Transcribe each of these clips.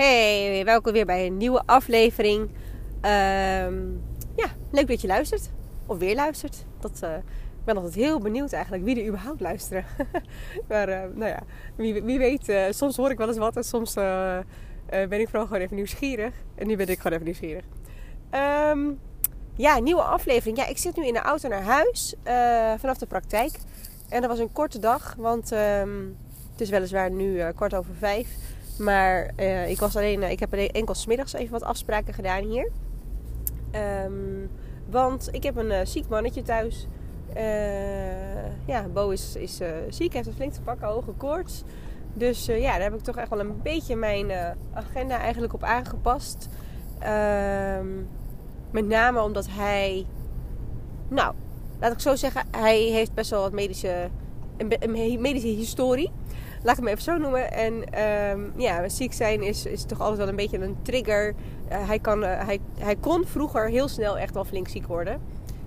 Hey, welkom weer bij een nieuwe aflevering. Ehm, ja, leuk dat je luistert. Of weer luistert. Dat, uh, ik ben altijd heel benieuwd eigenlijk wie er überhaupt luisteren. maar uh, nou ja, wie, wie weet, uh, soms hoor ik wel eens wat en soms ben ik vooral gewoon even nieuwsgierig. En nu ben ik gewoon even nieuwsgierig. Um, ja, nieuwe aflevering. Ja, ik zit nu in de auto naar huis vanaf de praktijk. En dat was een korte dag, want um, het is weliswaar nu kwart over vijf. Maar uh, ik, was alleen, uh, ik heb enkel smiddags even wat afspraken gedaan hier. Um, want ik heb een uh, ziek mannetje thuis. ja, Bo is, is ziek, heeft een flink te pakken, hoge koorts. Dus ja, daar heb ik toch echt wel een beetje mijn agenda eigenlijk op aangepast. Um, met name omdat hij, nou, laat ik zo zeggen, hij heeft best wel wat medische, een medische historie laat ik hem even zo noemen. En um, ja, ziek zijn is, is toch altijd wel een beetje een trigger. Uh, hij, kan, uh, hij, hij kon vroeger heel snel echt wel flink ziek worden.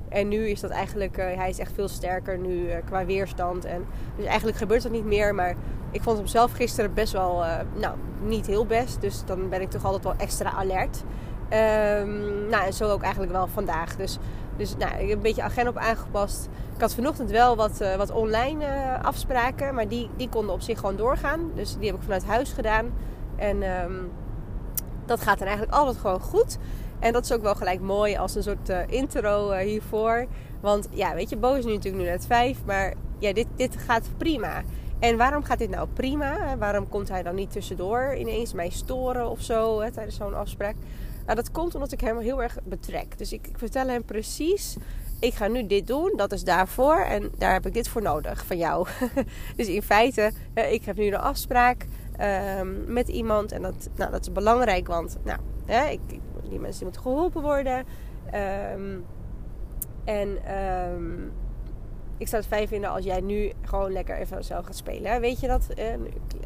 En nu is dat eigenlijk, uh, hij is echt veel sterker nu qua weerstand. En, dus eigenlijk gebeurt dat niet meer. Maar ik vond hem zelf gisteren best wel, nou, niet heel best. Dus dan ben ik toch altijd wel extra alert. Um, nou, en zo ook eigenlijk wel vandaag. Dus, dus nou, ik heb een beetje agenda op aangepast. Ik had vanochtend wel wat, uh, wat online uh, afspraken, maar die, die konden op zich gewoon doorgaan. Dus die heb ik vanuit huis gedaan. En um, dat gaat dan eigenlijk altijd gewoon goed. En dat is ook wel gelijk mooi als een soort uh, intro hiervoor. Want ja, weet je, Bo is nu natuurlijk nu net vijf, maar ja, dit, dit gaat prima. En waarom gaat dit nou prima? Waarom komt hij dan niet tussendoor ineens mij storen of zo hè, tijdens zo'n afspraak? Nou, dat komt omdat ik hem heel erg betrek. Dus ik, ik vertel hem precies ik ga nu dit doen, dat is daarvoor en daar heb ik dit voor nodig van jou. dus in feite, ik heb nu een afspraak um, met iemand en dat, nou, dat is belangrijk, want nou, hè, ik, die mensen moeten geholpen worden. Um, en um, ik zou het fijn vinden als jij nu gewoon lekker even zelf gaat spelen. Weet je dat?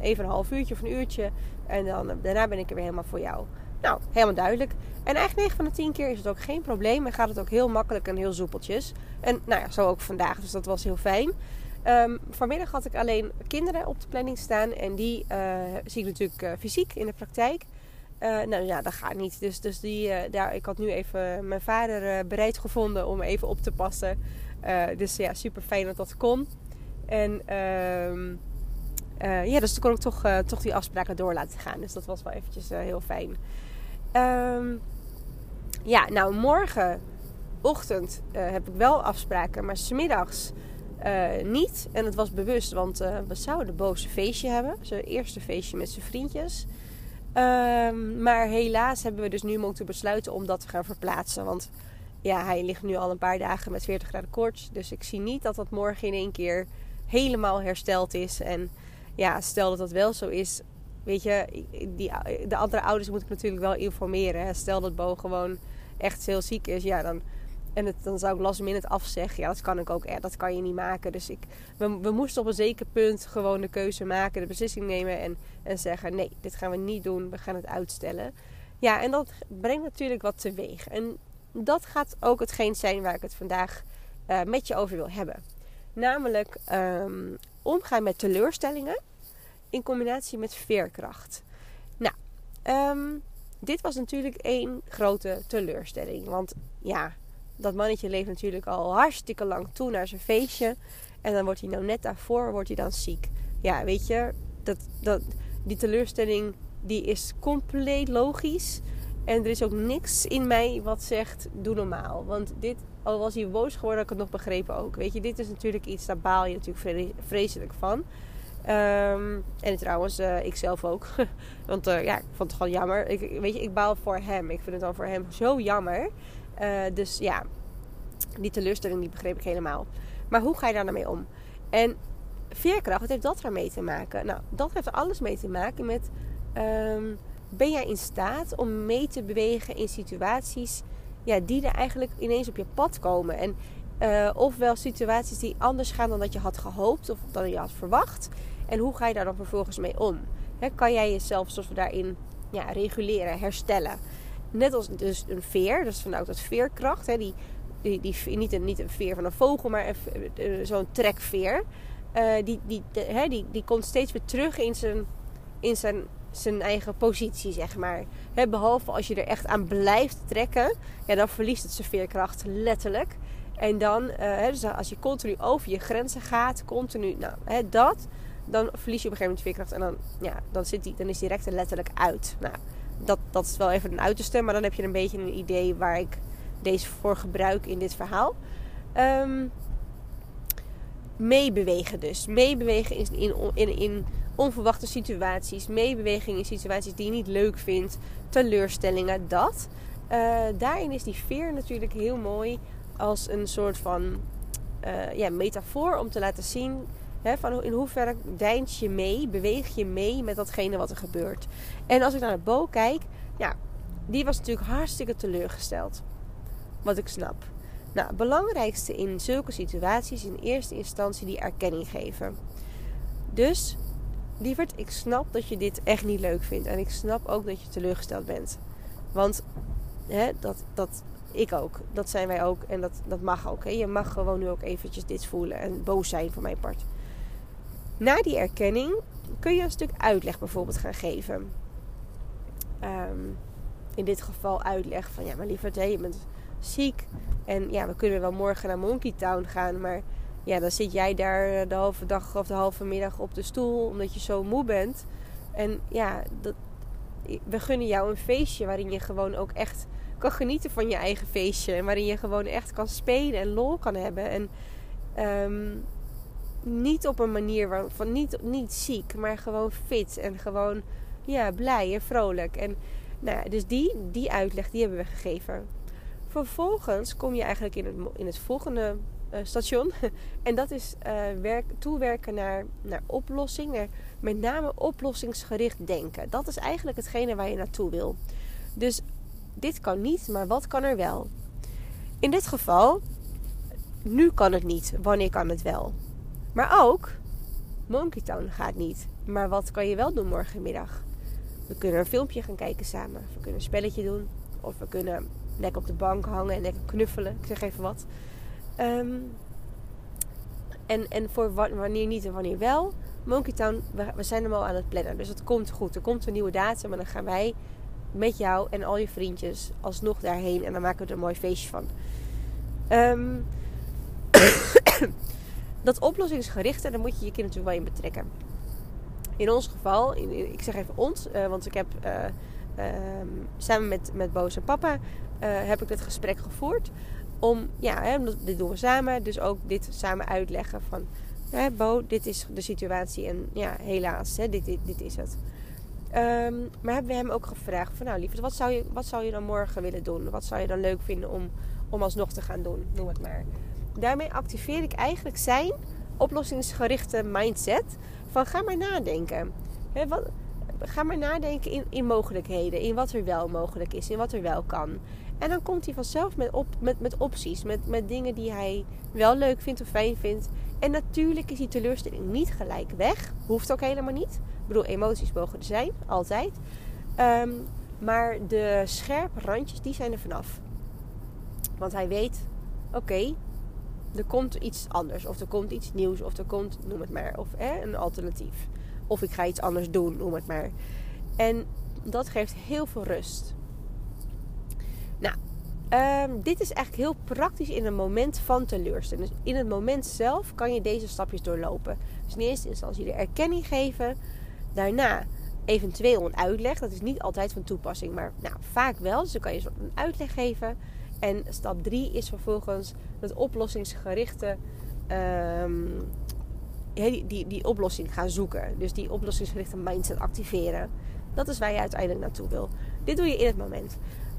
Even een half uurtje of een uurtje en dan, daarna ben ik er weer helemaal voor jou. Nou, helemaal duidelijk. En eigenlijk 9 van de 10 keer is het ook geen probleem. En gaat het ook heel makkelijk en heel soepeltjes. En nou ja, zo ook vandaag. Dus dat was heel fijn. Um, vanmiddag had ik alleen kinderen op de planning staan. En die uh, zie ik natuurlijk uh, fysiek in de praktijk. Uh, nou ja, dat gaat niet. Dus, dus die, daar, ik had nu even mijn vader bereid gevonden om even op te passen. dus ja, super fijn dat dat kon. En ehm, ja, dus toen kon ik toch, toch die afspraken door laten gaan. Dus dat was wel eventjes heel fijn. Um, ja, nou morgenochtend uh, heb ik wel afspraken, maar smiddags uh, niet. En het was bewust, want uh, we zouden boze feestje hebben. Zijn eerste feestje met zijn vriendjes. Um, maar helaas hebben we dus nu moeten besluiten om dat te gaan verplaatsen. Want ja, hij ligt nu al een paar dagen met 40 graden koorts. Dus ik zie niet dat dat morgen in één keer helemaal hersteld is. En ja, stel dat dat wel zo is, weet je, die, de andere ouders moet ik natuurlijk wel informeren. Stel dat Bo gewoon echt heel ziek is, ja, dan, en het, dan zou ik last minute afzeggen. Ja, dat kan ik ook, eh, dat kan je niet maken. Dus ik, we, we, moesten op een zeker punt gewoon de keuze maken, de beslissing nemen en, en zeggen: nee, dit gaan we niet doen, we gaan het uitstellen. Ja, en dat brengt natuurlijk wat teweeg. En dat gaat ook hetgeen zijn waar ik het vandaag uh, met je over wil hebben. Namelijk um, omgaan met teleurstellingen in combinatie met veerkracht. Nou, um, dit was natuurlijk één grote teleurstelling. Want ja, dat mannetje leeft natuurlijk al hartstikke lang toe naar zijn feestje. En dan wordt hij nou net daarvoor wordt hij dan ziek. Ja, weet je, dat, dat, die teleurstelling die is compleet logisch. En er is ook niks in mij wat zegt, doe normaal. Want dit, al was hij boos geworden, had ik het nog begrepen ook. Weet je, dit is natuurlijk iets, daar baal je natuurlijk vreselijk van. Um, en trouwens, uh, ik zelf ook. Want uh, ja, ik vond het gewoon jammer. Ik, weet je, ik baal voor hem. Ik vind het dan voor hem zo jammer. Uh, dus ja, die teleurstelling die begreep ik helemaal. Maar hoe ga je daar nou mee om? En veerkracht, wat heeft dat ermee te maken? Nou, dat heeft alles mee te maken met... Um, ben jij in staat om mee te bewegen in situaties... Ja, die er eigenlijk ineens op je pad komen. En uh, ofwel situaties die anders gaan dan dat je had gehoopt of dan je had verwacht. En hoe ga je daar dan vervolgens mee om? kan jij jezelf zoals we daarin ja, reguleren, herstellen? Net als dus een veer, dat is vanuit dat veerkracht. die, die, die, niet, een, niet een veer van een vogel, maar zo'n trekveer. Uh, die, die, die, die komt steeds weer terug in zijn, in zijn zijn eigen positie, zeg maar. behalve als je er echt aan blijft trekken, ja, dan verliest het zijn veerkracht letterlijk. En dan, uh, dus als je continu over je grenzen gaat, continu, nou, dat, dan verlies je op een gegeven moment veerkracht. En dan, ja, dan, zit die, dan is die rector letterlijk uit. Nou, dat, dat is wel even een uiterste, maar dan heb je een beetje een idee waar ik deze voor gebruik in dit verhaal. Um, meebewegen dus. Meebewegen in, in, in, in onverwachte situaties. Meebeweging in situaties die je niet leuk vindt. Teleurstellingen, dat. Uh, daarin is die veer natuurlijk heel mooi als een soort van uh, ja, metafoor om te laten zien van in hoeverre deint je mee, beweeg je mee met datgene wat er gebeurt. En als ik naar de Bo kijk, ja, die was natuurlijk hartstikke teleurgesteld. Wat ik snap. Nou, het belangrijkste in zulke situaties in eerste instantie die erkenning geven. Dus, lieverd, ik snap dat je dit echt niet leuk vindt. En ik snap ook dat je teleurgesteld bent. Want dat, dat, ik ook. Dat zijn wij ook. En dat, dat mag ook. Hè. Je mag gewoon nu ook eventjes dit voelen. En boos zijn voor mijn part. Na die erkenning kun je een stuk uitleg bijvoorbeeld gaan geven. Ehm, in dit geval uitleg van ja, maar lieverd, hè, je bent ziek. En ja, we kunnen wel morgen naar Monkey Town gaan. Maar ja, dan zit jij daar de halve dag of de halve middag op de stoel. Omdat je zo moe bent. En ja, dat, we gunnen jou een feestje waarin je gewoon ook echt kan genieten van je eigen feestje. En waarin je gewoon echt kan spelen en lol kan hebben. En ehm, niet op een manier van niet, niet ziek, maar gewoon fit. En gewoon ja, blij en vrolijk. En nou dus die, die uitleg die hebben we gegeven. Vervolgens kom je eigenlijk in het, in het volgende uh, station. en dat is uh, werk, toewerken naar, naar oplossing. Met name oplossingsgericht denken. Dat is eigenlijk hetgene waar je naartoe wil. Dus dit kan niet, maar wat kan er wel? In dit geval, nu kan het niet, wanneer kan het wel? Maar ook, Monkey Town gaat niet, maar wat kan je wel doen morgenmiddag? We kunnen een filmpje gaan kijken samen. We kunnen een spelletje doen. Of we kunnen lekker op de bank hangen en lekker knuffelen. Ik zeg even wat. Ehm, en, en voor wanneer niet en wanneer wel. Monkey Town, we, zijn hem al aan het plannen. Dus het komt goed. Er komt een nieuwe datum. En dan gaan wij met jou en al je vriendjes alsnog daarheen. En dan maken we er een mooi feestje van. Um, dat oplossingsgerichte, daar moet je je kind natuurlijk wel in betrekken. In ons geval, ik zeg even ons, uh, want ik heb uh, uh, samen met, met Boos en papa eh, heb ik dit gesprek gevoerd. Om, ja, hè, dit doen we samen, dus ook dit samen uitleggen van, hè, Bo, dit is de situatie en ja, helaas, hè, dit, dit, dit is het. Um, maar hebben we hem ook gevraagd van nou lieverd, wat zou, je, wat zou je dan morgen willen doen? Wat zou je dan leuk vinden om, om alsnog te gaan doen? Noem het maar. Daarmee activeer ik eigenlijk zijn oplossingsgerichte mindset van ga maar nadenken. wat, ga maar nadenken in, in mogelijkheden, in wat er wel mogelijk is, in wat er wel kan. En dan komt hij vanzelf met, op, met, met opties, met, met dingen die hij wel leuk vindt of fijn vindt. En natuurlijk is die teleurstelling niet gelijk weg. Hoeft ook helemaal niet. Ik bedoel, emoties mogen er zijn, altijd. Ehm, maar de scherpe randjes, die zijn er vanaf. Want hij weet, oké, er komt iets anders. Of er komt iets nieuws. Of er komt, noem het maar, of een alternatief. Of ik ga iets anders doen, noem het maar. En dat geeft heel veel rust. Nou, ehm, dit is eigenlijk heel praktisch in een moment van teleurstelling. Dus in het moment zelf kan je deze stapjes doorlopen. Dus in eerste instantie de erkenning geven. Daarna eventueel een uitleg. Dat is niet altijd van toepassing, maar nou, vaak wel. Dus dan kan je een uitleg geven. En stap 3 is vervolgens het oplossingsgerichte um, die, die, die oplossing gaan zoeken. Dus die oplossingsgerichte mindset activeren. Dat is waar je uiteindelijk naartoe wil. Dit doe je in het moment.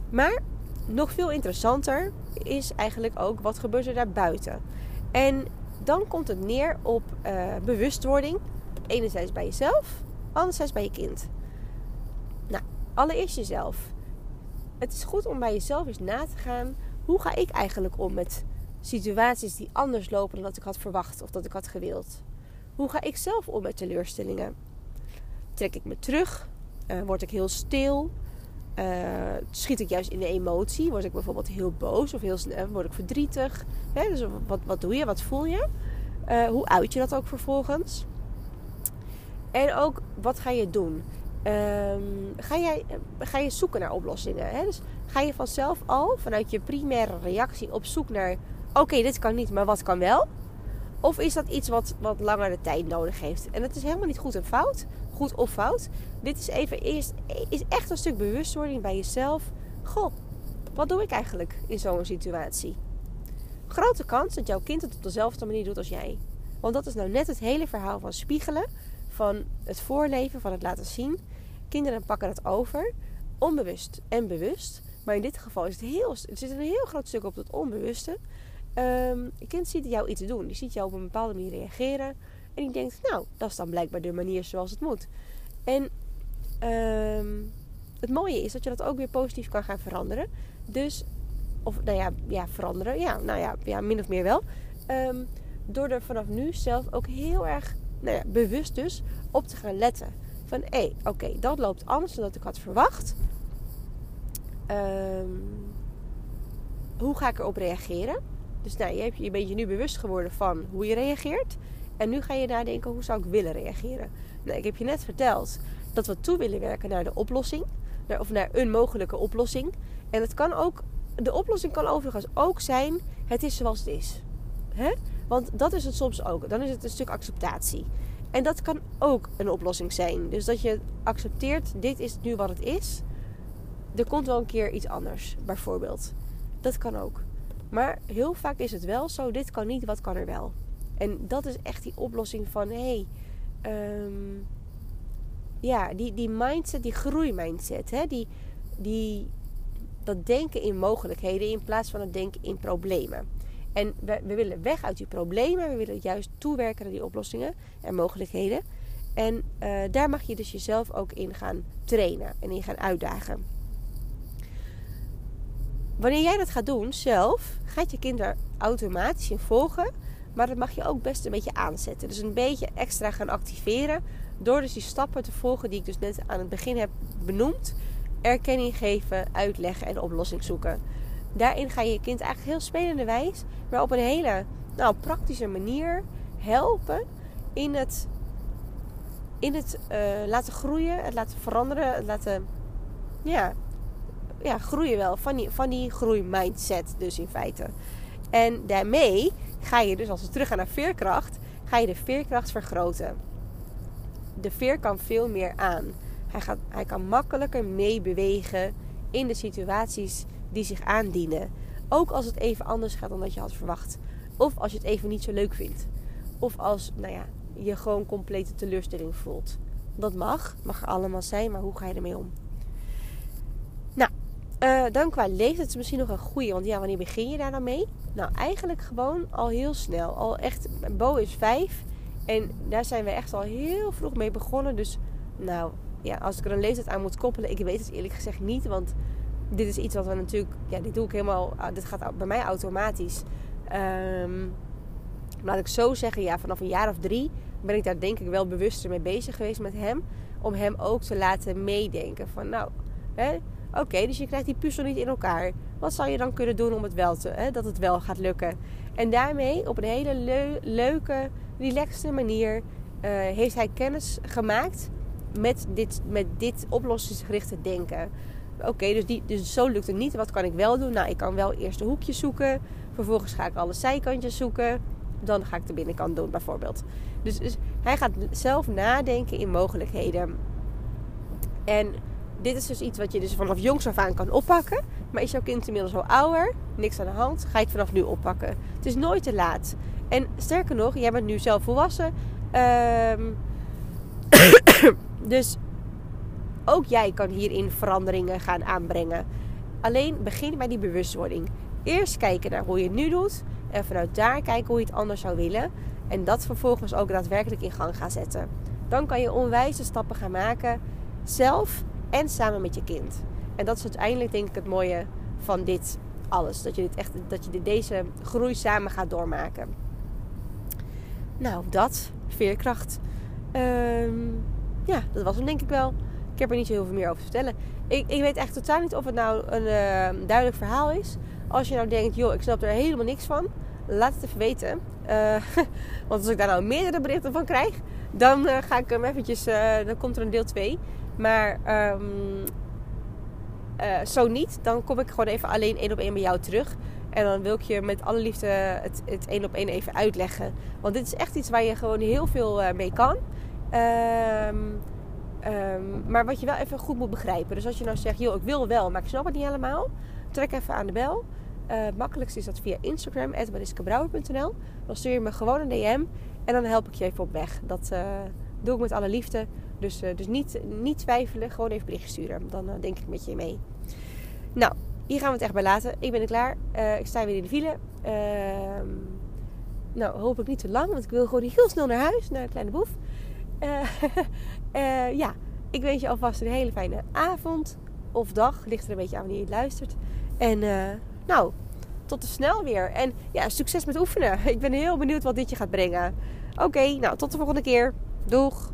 Maar nog veel interessanter is eigenlijk ook wat gebeurt er daarbuiten. En dan komt het neer op uh, bewustwording. Enerzijds bij jezelf, anderzijds bij je kind. Nou, allereerst jezelf. Het is goed om bij jezelf eens na te gaan. Hoe ga ik eigenlijk om met situaties die anders lopen dan dat ik had verwacht of dat ik had gewild? Hoe ga ik zelf om met teleurstellingen? Trek ik me terug? Uh, word ik heel stil? Uh, schiet ik juist in de emotie? Word ik bijvoorbeeld heel boos of heel snel? Word ik verdrietig? Hè? Dus wat, wat doe je? Wat voel je? Uh, hoe uit je dat ook vervolgens? En ook, wat ga je doen? ehm, ga, jij, ga je zoeken naar oplossingen. Hè? Dus ga je vanzelf al vanuit je primaire reactie op zoek naar: oké, dit kan niet, maar wat kan wel? Of is dat iets wat, wat langer de tijd nodig heeft? En dat is helemaal niet goed en fout. Goed of fout. Dit is even eerst is echt een stuk bewustwording bij jezelf. Goh, wat doe ik eigenlijk in zo'n situatie? Grote kans dat jouw kind het op dezelfde manier doet als jij. Want dat is nou net het hele verhaal van spiegelen, van het voorleven, van het laten zien. Kinderen pakken het over, onbewust en bewust. Maar in dit geval is het heel, er zit een heel groot stuk op het onbewuste. Um, kind ziet jou iets doen. Die ziet jou op een bepaalde manier reageren. En die denkt, nou, dat is dan blijkbaar de manier zoals het moet. En um, het mooie is dat je dat ook weer positief kan gaan veranderen. Dus, of nou ja, ja veranderen. Ja, nou ja, ja min of meer wel. Um, door er vanaf nu zelf ook heel erg nou ja, bewust dus op te gaan letten. Van hé, hey, oké, dat loopt anders dan dat ik had verwacht. hoe ga ik erop reageren? Dus nou, je, hebt, je bent je nu bewust geworden van hoe je reageert. En nu ga je nadenken, hoe zou ik willen reageren? Nou, ik heb je net verteld dat we toe willen werken naar de oplossing. Naar, of naar een mogelijke oplossing. En het kan ook, de oplossing kan overigens ook zijn, het is zoals het is. Want dat is het soms ook. Dan is het een stuk acceptatie. En dat kan ook een oplossing zijn. Dus dat je accepteert, dit is nu wat het is. Er komt wel een keer iets anders, bijvoorbeeld. Dat kan ook. Maar heel vaak is het wel zo, dit kan niet, wat kan er wel? En dat is echt die oplossing van, hé, hey, um, ja, die, die mindset, die groeimindset, hè? Die, die, dat denken in mogelijkheden in plaats van het denken in problemen. En we, we willen weg uit die problemen, we willen juist toewerken naar die oplossingen en mogelijkheden. En uh, daar mag je dus jezelf ook in gaan trainen en in gaan uitdagen. Wanneer jij dat gaat doen zelf, gaat je kind daar automatisch in volgen. Maar dat mag je ook best een beetje aanzetten. Dus een beetje extra gaan activeren. Door dus die stappen te volgen die ik dus net aan het begin heb benoemd. Erkenning geven, uitleggen en oplossing zoeken. Daarin ga je je kind eigenlijk heel spelende wijs, maar op een hele nou, praktische manier helpen in het, in het uh, laten groeien, het laten veranderen, het laten ja, ja, groeien wel van die, van die groeimindset dus in feite. En daarmee ga je dus, als we teruggaan naar veerkracht, ga je de veerkracht vergroten. De veer kan veel meer aan. Hij, gaat, hij kan makkelijker meebewegen in de situaties die zich aandienen. Ook als het even anders gaat dan dat je had verwacht. Of als je het even niet zo leuk vindt. Of als nou ja, je gewoon complete teleurstelling voelt. Dat mag, mag er allemaal zijn, maar hoe ga je ermee om? Uh, dan qua leeftijd is misschien nog een goede. Want ja, wanneer begin je daar dan mee? Nou, eigenlijk gewoon al heel snel. Al echt, Bo is vijf. En daar zijn we echt al heel vroeg mee begonnen. Dus nou, ja, als ik er een leeftijd aan moet koppelen, ik weet het eerlijk gezegd niet. Want dit is iets wat we natuurlijk, ja, dit doe ik helemaal, ah, dit gaat bij mij automatisch. Um, laat ik zo zeggen, ja, vanaf een jaar of drie ben ik daar denk ik wel bewuster mee bezig geweest met hem. Om hem ook te laten meedenken. Van nou, oké, dus je krijgt die puzzel niet in elkaar. Wat zou je dan kunnen doen om het wel te, hè, dat het wel gaat lukken? En daarmee op een hele leuke, relaxte manier uh, heeft hij kennis gemaakt met dit, met dit oplossingsgerichte denken. Oké, dus, die, dus zo lukt het niet. Wat kan ik wel doen? Nou, ik kan wel eerst de hoekjes zoeken. Vervolgens ga ik alle zijkantjes zoeken. Dan ga ik de binnenkant doen, bijvoorbeeld. Dus, dus hij gaat zelf nadenken in mogelijkheden. En dit is dus iets wat je dus vanaf jongs af aan kan oppakken. Maar is jouw kind inmiddels al ouder, niks aan de hand, ga je het vanaf nu oppakken. Het is nooit te laat. En sterker nog, jij bent nu zelf volwassen. Um, dus ook jij kan hierin veranderingen gaan aanbrengen. Alleen begin bij die bewustwording. Eerst kijken naar hoe je het nu doet. En vanuit daar kijken hoe je het anders zou willen. En dat vervolgens ook daadwerkelijk in gang gaan zetten. Dan kan je onwijze stappen gaan maken. Zelf en samen met je kind. En dat is uiteindelijk denk ik het mooie van dit alles. Dat je, dit echt, dat je deze groei samen gaat doormaken. Nou, dat. Veerkracht. Um, ja, dat was hem denk ik wel. Ik heb er niet zo heel veel meer over te vertellen. Ik, ik weet echt totaal niet of het nou een uh, duidelijk verhaal is. Als je nou denkt, joh, ik snap er helemaal niks van. Laat het even weten. Uh, want als ik daar nou meerdere berichten van krijg, dan uh, ga ik hem eventjes, dan komt er een deel 2. Maar ehm, eh, zo niet, dan kom ik gewoon even alleen één op één bij jou terug. En dan wil ik je met alle liefde het, één op één even uitleggen. Want dit is echt iets waar je gewoon heel veel mee kan. Ehm, ehm, maar wat je wel even goed moet begrijpen. Dus als je nou zegt, joh, ik wil wel, maar ik snap het niet helemaal. Trek even aan de bel. Uh, makkelijkst is dat via Instagram, mariskebrouwer.nl. Dan stuur je me gewoon een DM en dan help ik je even op weg. Dat uh, doe ik met alle liefde. Dus, uh, dus niet, niet twijfelen, gewoon even bericht sturen. Dan denk ik met je mee. Nou, hier gaan we het echt bij laten. Ik ben er klaar. ik sta weer in de file. Ehm, nou, hopelijk niet te lang, want ik wil gewoon heel snel naar huis, naar de kleine boef. ja, ik wens je alvast een hele fijne avond of dag. Ligt er een beetje aan wanneer je het luistert. En nou, tot de snel weer. En ja, succes met oefenen. Ik ben heel benieuwd wat dit je gaat brengen. Oké, nou tot de volgende keer. Doeg!